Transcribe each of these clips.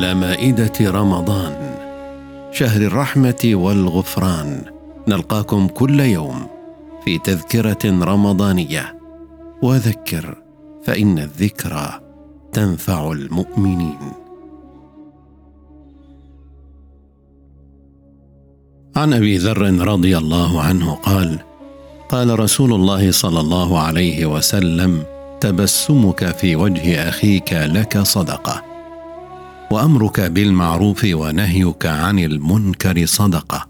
على مائدة رمضان. شهر الرحمة والغفران. نلقاكم كل يوم في تذكرة رمضانية. وذكر فإن الذكرى تنفع المؤمنين. عن أبي ذر رضي الله عنه قال قال رسول الله صلى الله عليه وسلم تبسمك في وجه أخيك لك صدقة. وأمرك بالمعروف ونهيك عن المنكر صدقة.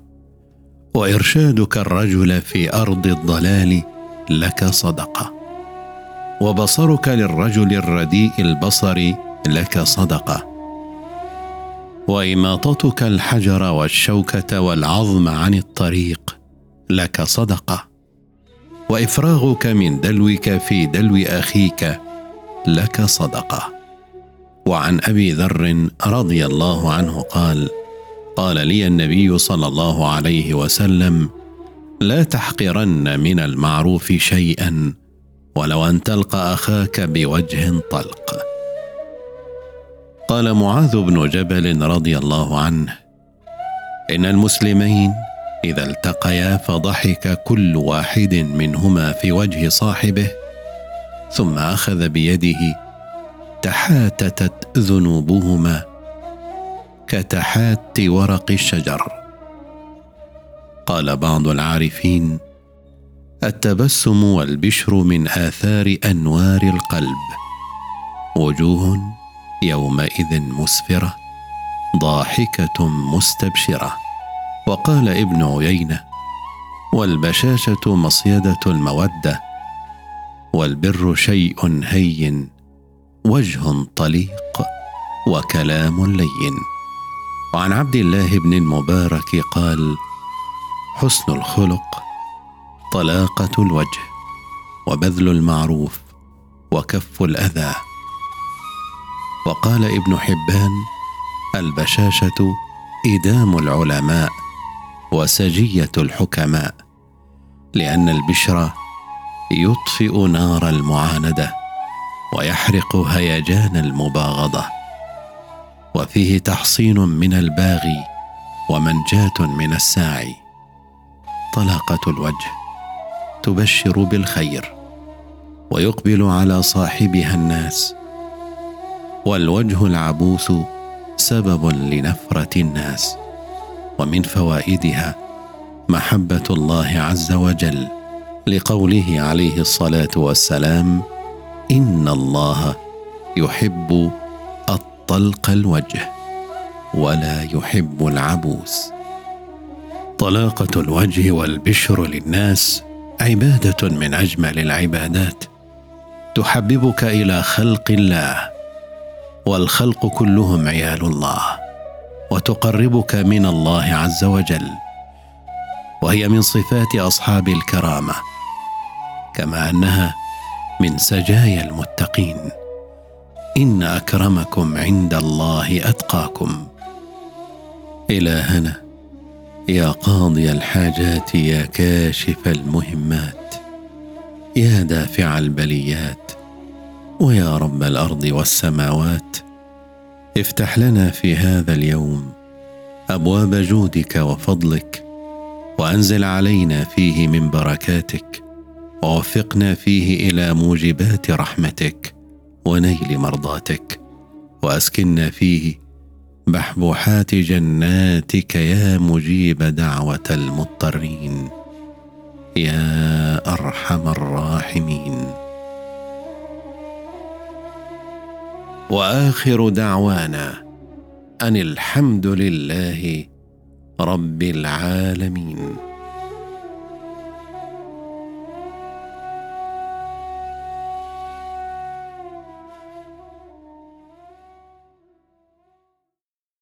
وإرشادك الرجل في أرض الضلال لك صدقة. وبصرك للرجل الرديء البصر لك صدقة. وإماطتك الحجر والشوكة والعظم عن الطريق لك صدقة. وإفراغك من دلوك في دلو أخيك لك صدقة. وعن أبي ذر رضي الله عنه قال قال لي النبي صلى الله عليه وسلم لا تحقرن من المعروف شيئا ولو أن تلقى أخاك بوجه طلق. قال معاذ بن جبل رضي الله عنه إن المسلمين إذا التقيا فضحك كل واحد منهما في وجه صاحبه ثم أخذ بيده تحاتتت ذنوبهما كتحات ورق الشجر. قال بعض العارفين التبسم والبشر من آثار أنوار القلب. وجوه يومئذ مسفرة ضاحكة مستبشرة. وقال ابن عيينة والبشاشة مصيدة المودة والبر شيء هين وجه طليق وكلام لين. وعن عبد الله بن المبارك قال حسن الخلق طلاقة الوجه وبذل المعروف وكف الأذى. وقال ابن حبان البشاشة إدام العلماء وسجية الحكماء لأن البشر يطفئ نار المعاندة. ويحرق هيجان المباغضة. وفيه تحصين من الباغي ومنجاة من الساعي. طلاقة الوجه تبشر بالخير ويقبل على صاحبها الناس. والوجه العبوس سبب لنفرة الناس. ومن فوائدها محبة الله عز وجل لقوله عليه الصلاة والسلام إن الله يحب الطلق الوجه ولا يحب العبوس. طلاقة الوجه والبشر للناس عبادة من أجمل العبادات. تحببك إلى خلق الله والخلق كلهم عيال الله وتقربك من الله عز وجل وهي من صفات أصحاب الكرامة. كما أنها من سجايا المتقين. إن أكرمكم عند الله أتقاكم. إلهنا يا قاضي الحاجات يا كاشف المهمات. يا دافع البليات. ويا رب الأرض والسماوات. افتح لنا في هذا اليوم أبواب جودك وفضلك. وأنزل علينا فيه من بركاتك. ووفقنا فيه إلى موجبات رحمتك ونيل مرضاتك واسكنا فيه بحبوحات جناتك يا مجيب دعوة المضطرين يا أرحم الراحمين. وآخر دعوانا أن الحمد لله رب العالمين.